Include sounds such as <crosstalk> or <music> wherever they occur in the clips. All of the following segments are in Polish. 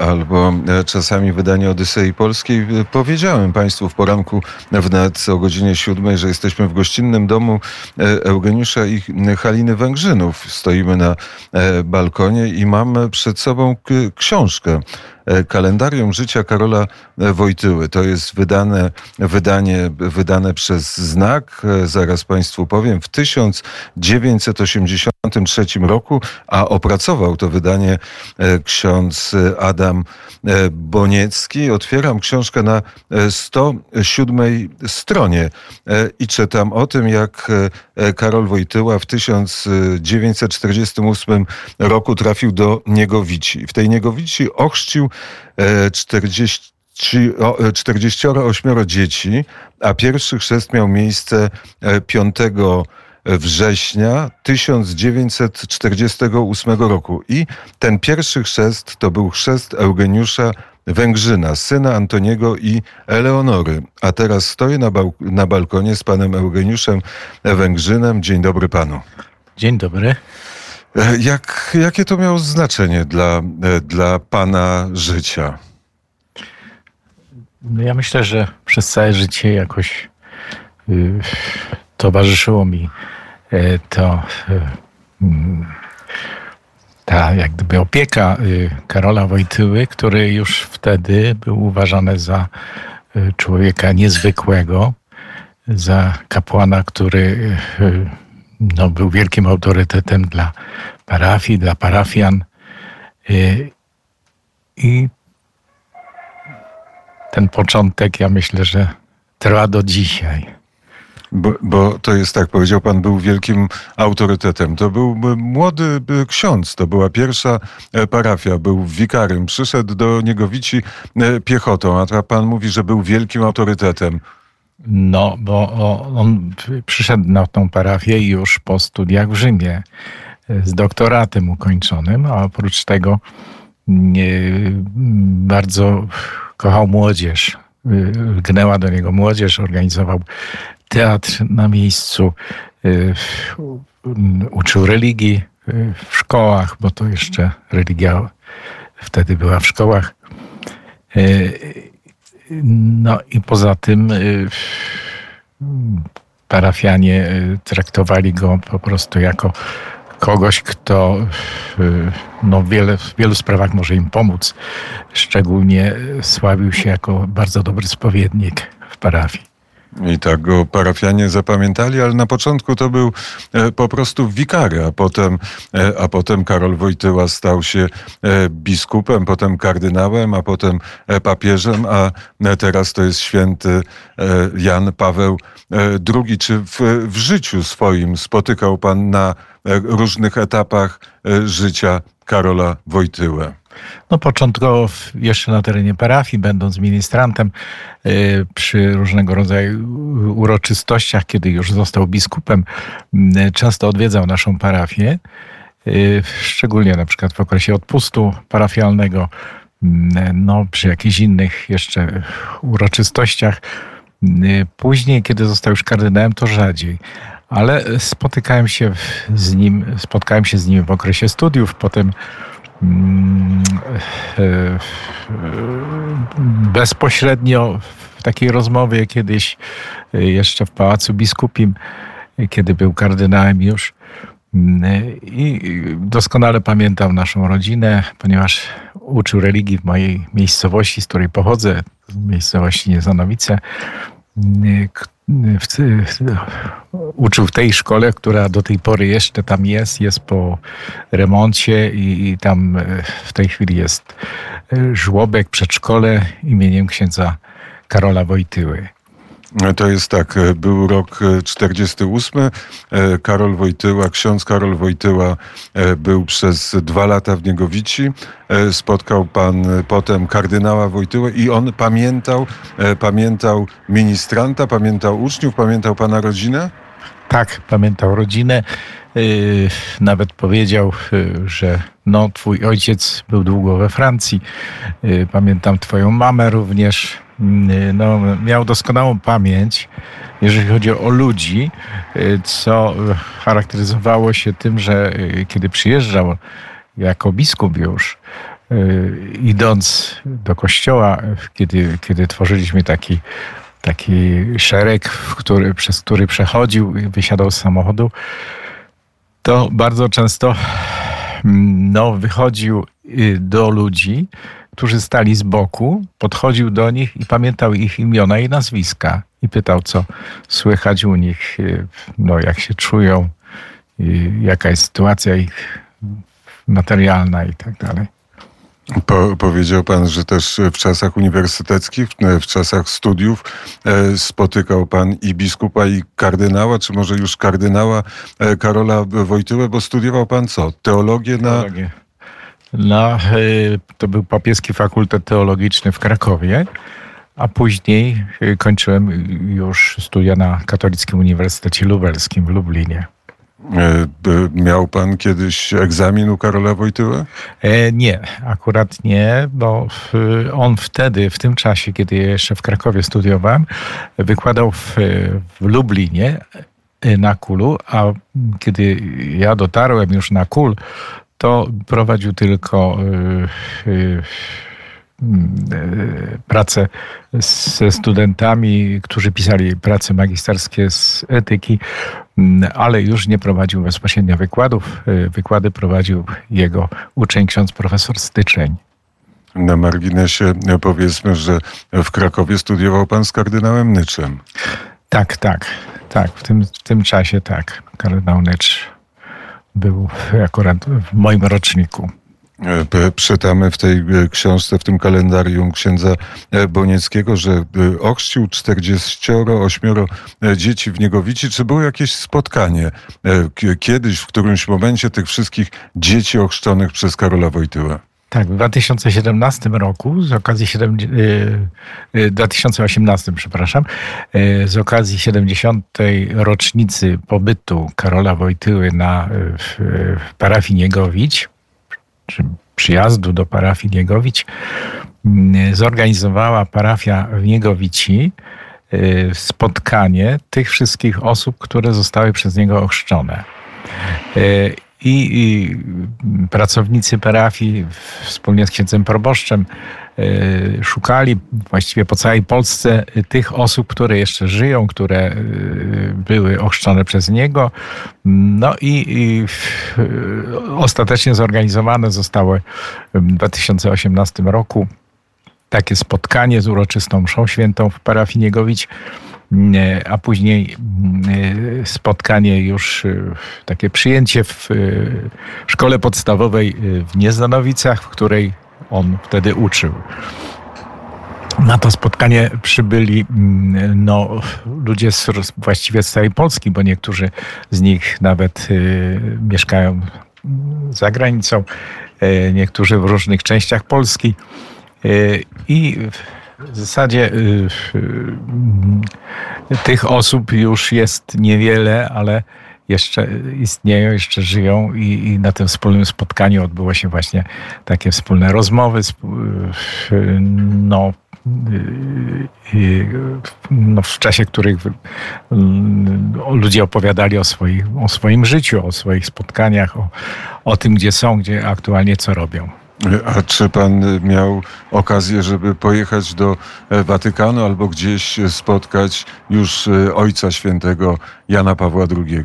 albo czasami wydanie Odysei Polskiej. Powiedziałem Państwu w poranku wnet o godzinie siódmej, że jesteśmy w gościnnym domu Eugeniusza i Haliny Węgrzynów. Stoimy na balkonie i mamy przed sobą książkę E, kalendarium życia Karola Wojtyły. To jest wydane, wydanie, wydane przez Znak, e, zaraz Państwu powiem, w 1983 roku, a opracował to wydanie e, ksiądz Adam Boniecki. Otwieram książkę na 107 stronie i czytam o tym, jak Karol Wojtyła w 1948 roku trafił do Niegowici. W tej Niegowici ochrzcił 40 48 e, dzieci, a pierwszy chrzest miał miejsce 5 e, września 1948 roku. I ten pierwszy chrzest to był chrzest Eugeniusza Węgrzyna, syna Antoniego i Eleonory. A teraz stoję na, bal na balkonie z panem Eugeniuszem Węgrzynem. Dzień dobry panu. Dzień dobry. E, jak, jakie to miało znaczenie dla, e, dla Pana życia? No ja myślę, że przez całe życie jakoś y, towarzyszyło mi y, to y, ta jak gdyby opieka y, Karola Wojtyły, który już wtedy był uważany za człowieka niezwykłego, za kapłana, który no, był wielkim autorytetem dla parafii, dla parafian. I ten początek, ja myślę, że trwa do dzisiaj. Bo, bo, to jest tak, powiedział pan, był wielkim autorytetem. To był młody ksiądz, to była pierwsza e, parafia, był wikarym. Przyszedł do Niegowici e, piechotą, a pan mówi, że był wielkim autorytetem. No, bo on przyszedł na tą parafię już po studiach w Rzymie z doktoratem ukończonym, a oprócz tego bardzo kochał młodzież. Gnęła do niego młodzież, organizował teatr na miejscu, uczył religii w szkołach, bo to jeszcze religia wtedy była w szkołach. No i poza tym y, parafianie y, traktowali go po prostu jako kogoś, kto y, no, wiele, w wielu sprawach może im pomóc. Szczególnie sławił się jako bardzo dobry spowiednik w parafii. I tak go parafianie zapamiętali, ale na początku to był e, po prostu wikary, a potem, e, a potem Karol Wojtyła stał się e, biskupem, potem kardynałem, a potem papieżem, a teraz to jest święty Jan Paweł II. Czy w, w życiu swoim spotykał pan na różnych etapach życia Karola Wojtyłę? No początkowo jeszcze na terenie parafii, będąc ministrantem y, przy różnego rodzaju uroczystościach, kiedy już został biskupem, y, często odwiedzał naszą parafię, y, szczególnie na przykład w okresie odpustu parafialnego, no przy jakichś innych jeszcze uroczystościach. Później, kiedy został już kardynałem, to rzadziej ale spotykałem się z nim, spotkałem się z nim w okresie studiów, potem bezpośrednio w takiej rozmowie kiedyś e, jeszcze w Pałacu Biskupim, kiedy był kardynałem już. Mm, I doskonale pamiętam naszą rodzinę, ponieważ uczył religii w mojej miejscowości, z której pochodzę, miejscowości Niezanowice, mm, w, uczył w tej szkole, która do tej pory jeszcze tam jest, jest po remoncie i, i tam e, w tej chwili jest e, żłobek, przedszkole imieniem księdza Karola Wojtyły. To jest tak, e, był rok 48. Karol Wojtyła, ksiądz Karol Wojtyła był przez dwa lata w Niegowici. Spotkał pan potem kardynała Wojtyłę i on pamiętał, pamiętał ministranta, pamiętał uczniów, pamiętał pana rodzinę? Tak, pamiętał rodzinę. Y, nawet powiedział, y, że no, twój ojciec był długo we Francji. Y, pamiętam twoją mamę również. No, miał doskonałą pamięć, jeżeli chodzi o ludzi, co charakteryzowało się tym, że kiedy przyjeżdżał jako biskup już idąc do kościoła, kiedy, kiedy tworzyliśmy taki, taki szereg, który, przez który przechodził wysiadał z samochodu, to bardzo często mm, no, wychodził y, do ludzi, którzy stali z boku, podchodził do nich i pamiętał ich imiona i nazwiska i pytał, co słychać u nich, y, no, jak się czują, jaka jest sytuacja ich materialna i tak dalej. Po, powiedział pan, że też w czasach uniwersyteckich, w czasach studiów e, spotykał pan i biskupa, i kardynała, czy może już kardynała e, Karola Wojtyłę, bo studiował pan co? Teologię na... Teologię. No, to był papieski fakultet teologiczny w Krakowie, a później kończyłem już studia na Katolickim Uniwersytecie Lubelskim w Lublinie. E, miał pan kiedyś egzamin u Karola Wojtyły? E, nie, akurat nie, bo on wtedy, w tym czasie, kiedy jeszcze w Krakowie studiowałem, wykładał w, w Lublinie e, na Kulu, a kiedy ja dotarłem już na Kul, to prowadził tylko E, pracę ze studentami, którzy pisali prace magisterskie z etyki, ale już nie prowadził bezpośrednio wykładów. E, wykłady prowadził jego uczeń, ksiądz profesor Styczeń. Na marginesie powiedzmy, że w Krakowie studiował pan z kardynałem Nyczem. Tak, tak, tak. W tym, w tym czasie tak. Kardynał Nycz był akurat w moim roczniku. E, czytamy w tej e, książce, w tym kalendarium księdza e, Bonieckiego, że ochrzcił 48 dzieci w Niegowici. Czy było jakieś spotkanie kiedyś, w którymś momencie tych wszystkich dzieci ochrzczonych przez Karola Wojtyła? Tak, w 2017 roku, z okazji 7, 2018, przepraszam, z okazji 70. rocznicy pobytu Karola Wojtyły na w parafii Niegowicz, czy przyjazdu do parafii Niegowić mm, zorganizowała parafia w Niegowici y, spotkanie tych wszystkich osób, które zostały przez niego ochrzczone. Y, I, i pracownicy parafii wspólnie z księdzem proboszczem szukali właściwie po całej Polsce tych osób, które jeszcze żyją, które y, były ochrzczone przez niego. No i, i ostatecznie zorganizowane zostało w 2018 roku takie spotkanie z uroczystą mszą świętą w parafii Niegowić, y, a później spotkanie już, takie przyjęcie w szkole podstawowej w Nieznanowicach, w której on wtedy uczył. Na to spotkanie przybyli mm, no, ludzie z, właściwie z całej Polski, bo niektórzy z nich nawet y, mieszkają za granicą, y, niektórzy w różnych częściach Polski. Y, I w zasadzie y, y, tych osób już jest niewiele, ale jeszcze istnieją, jeszcze żyją i, i, na tym wspólnym spotkaniu odbyło się właśnie takie wspólne rozmowy, no, no, w czasie których ludzie opowiadali o, swoich, o swoim życiu, o swoich spotkaniach, o, o tym, gdzie są, gdzie aktualnie co robią. A czy pan miał okazję, żeby pojechać do Watykanu albo gdzieś spotkać już Ojca Świętego Jana Pawła II?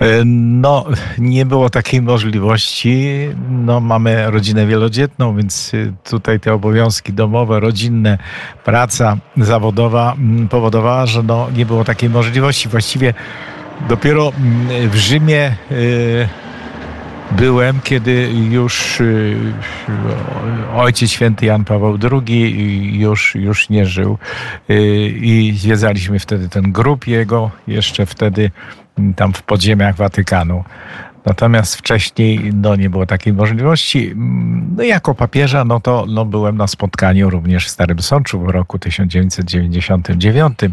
E, no, nie było takiej możliwości. No, mamy rodzinę wielodzietną, więc y, tutaj te obowiązki domowe, rodzinne, praca zawodowa mm, powodowała, że no, nie było takiej możliwości. Właściwie dopiero mm, w Rzymie y, byłem, kiedy już y, ojciec święty Jan Paweł II już, już nie żył i zwiedzaliśmy wtedy ten grup jego, jeszcze wtedy tam w podziemiach Watykanu. Natomiast wcześniej no, nie było takiej możliwości. No, jako papieża no, to no, byłem na spotkaniu również w Starym Sączu w roku 1999, e,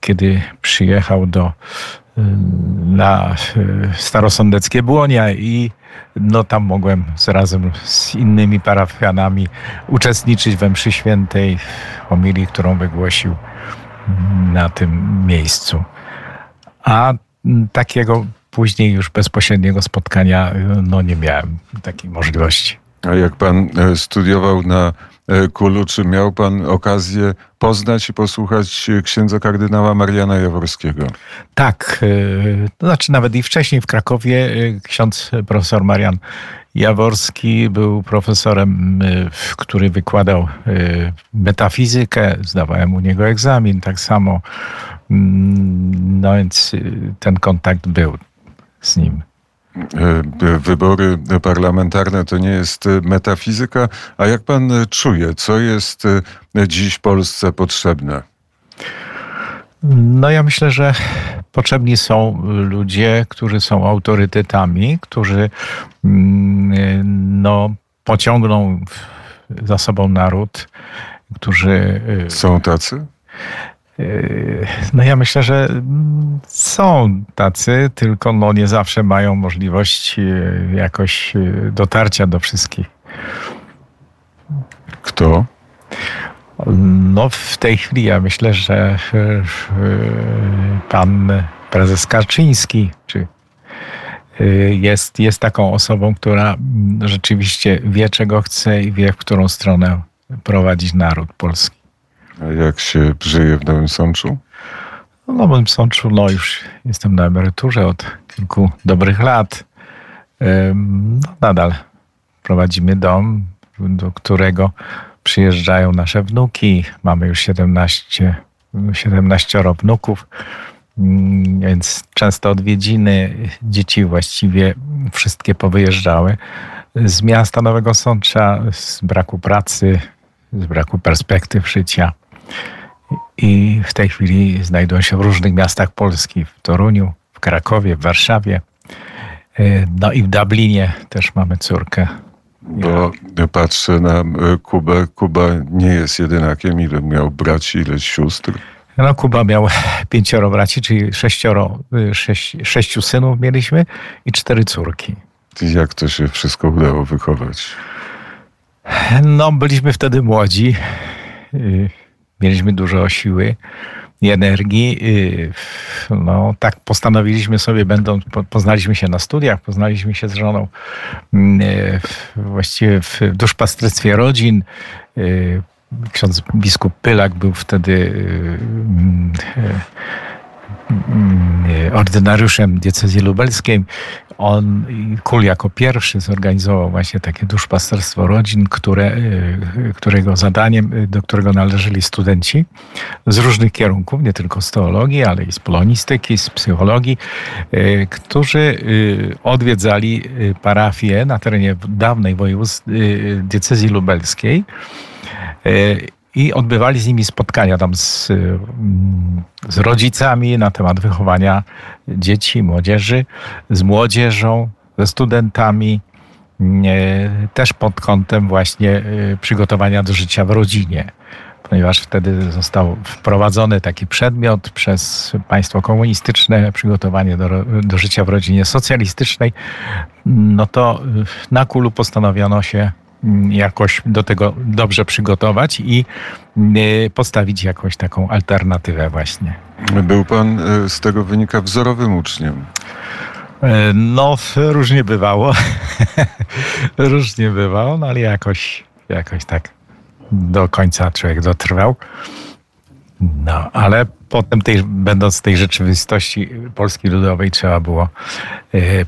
kiedy przyjechał do na e, starosądeckie Błonia i no tam mogłem z, razem z innymi parafianami uczestniczyć we mszy świętej, homilii, którą wygłosił na tym miejscu. A takiego później już bezpośredniego spotkania no, nie miałem takiej możliwości. A jak pan studiował na Kulu, czy miał pan okazję poznać i posłuchać księdza kardynała Mariana Jaworskiego? Tak, to znaczy nawet i wcześniej w Krakowie ksiądz profesor Marian Jaworski był profesorem, który wykładał metafizykę, zdawałem u niego egzamin, tak samo. Mm, no więc ten kontakt był z nim. E, wybory parlamentarne to nie jest metafizyka. A jak pan czuje, co jest dziś Polsce potrzebne? No ja myślę, że potrzebni są ludzie, którzy są autorytetami, którzy mm, no, pociągną za sobą naród, którzy. Są tacy? Y, no ja myślę, że są tacy, tylko no nie zawsze mają możliwość y, jakoś dotarcia do wszystkich. Kto? No w tej chwili ja myślę, że pan prezes Karczyński, czy jest, jest taką osobą, która rzeczywiście wie, czego chce i wie, w którą stronę prowadzić naród polski. A jak się żyje w Nowym Sączu? W Nowym Sączu, no już jestem na emeryturze od kilku dobrych lat. No, nadal prowadzimy dom, do którego przyjeżdżają nasze wnuki. Mamy już 17, 17 wnuków, mm, więc często odwiedziny. Dzieci właściwie wszystkie powyjeżdżały z miasta Nowego Sącza, z braku pracy, z braku perspektyw życia. I w tej chwili znajdują się w różnych miastach Polski, w Toruniu, w Krakowie, w Warszawie. No i w Dublinie też mamy córkę bo patrzę na e, Kubę. Kuba nie jest jedynakiem. Ile miał braci, ile sióstr? No, Kuba miał <laughs> pięcioro braci, czyli sześcioro, y, sześć, sześciu synów mieliśmy i cztery córki. Jak to się wszystko udało wychować? No, byliśmy wtedy młodzi. Mieliśmy dużo siły i energii. Y, no, tak postanowiliśmy sobie, będąc, poznaliśmy się na studiach, poznaliśmy się z żoną mm, y, właściwie w duszpasterstwie rodzin. Y, ksiądz biskup Pylak był wtedy Mm, ordynariuszem diecezji lubelskiej. On, Kul jako pierwszy zorganizował właśnie takie duszpasterstwo rodzin, które, y, którego zadaniem, y, do którego należeli studenci z różnych kierunków, nie tylko z teologii, ale i z polonistyki, z psychologii, y, którzy odwiedzali parafie na terenie dawnej województw diecezji lubelskiej i odbywali z nimi spotkania tam z, mm, z rodzicami na temat wychowania dzieci, młodzieży, z młodzieżą, ze studentami, mm, e, też pod kątem właśnie e, przygotowania do życia w rodzinie. Ponieważ wtedy został wprowadzony taki przedmiot przez państwo komunistyczne, przygotowanie do, do życia w rodzinie socjalistycznej, no to na kulu postanowiono się jakoś do tego dobrze przygotować i y, postawić jakąś taką alternatywę właśnie. Był pan y, z tego wynika wzorowym uczniem. E, no, różnie bywało. <laughs> różnie bywało, no ale jakoś, jakoś tak do końca człowiek dotrwał. No, ale potem tej, będąc w tej rzeczywistości Polski Ludowej trzeba było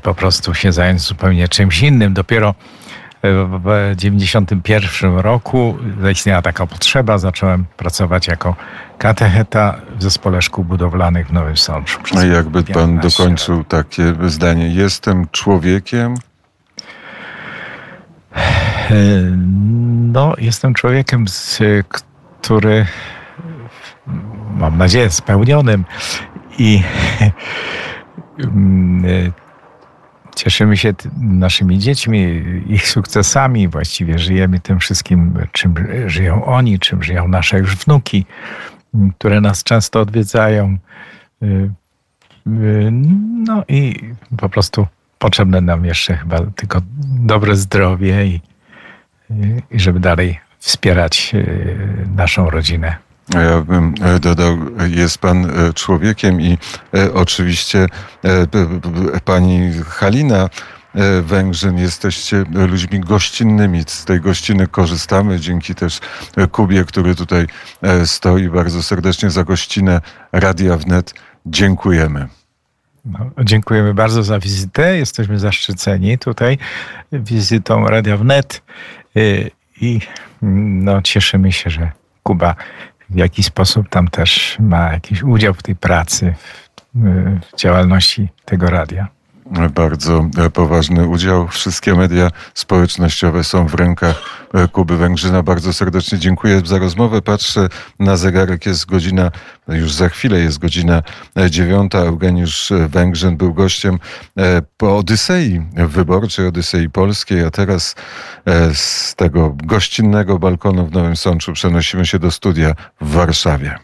po prostu się zająć zupełnie czymś innym. Dopiero w 1991 roku zaistniała taka potrzeba. Zacząłem pracować jako katecheta w zespole szkół budowlanych w Nowym Sączu. A jakby pan dokończył lat. takie zdanie, jestem człowiekiem? No, jestem człowiekiem, który mam nadzieję spełnionym i <laughs> cieszymy się naszymi dziećmi, ich sukcesami, właściwie żyjemy tym wszystkim, czym żyją oni, czym żyją nasze już wnuki, które nas często odwiedzają. Y, y, no i po prostu potrzebne nam jeszcze chyba tylko dobre zdrowie i, i żeby dalej wspierać y, naszą rodzinę. Ja bym e, dodał, jest pan e, człowiekiem i e, oczywiście pani Halina Węgrzyn, jesteście ludźmi gościnnymi. Z tej gościny korzystamy dzięki też Kubie, który tutaj stoi. Bardzo serdecznie za gościnę Radia Wnet. Dziękujemy. No, dziękujemy bardzo za wizytę. Jesteśmy zaszczyceni tutaj wizytą Radia Wnet i no, cieszymy się, że Kuba w jakiś sposób tam też ma jakiś udział w tej pracy, w działalności tego radia bardzo poważny udział. Wszystkie media społecznościowe są w rękach e, Kuby Węgrzyna. Bardzo serdecznie dziękuję za rozmowę. Patrzę na zegarek, jest godzina, już za chwilę jest godzina e, dziewiąta. Eugeniusz Węgrzyn był gościem e, po Odysei wyborczej, Odysei Polskiej, a teraz z tego gościnnego balkonu w Nowym Sączu przenosimy się do studia w Warszawie.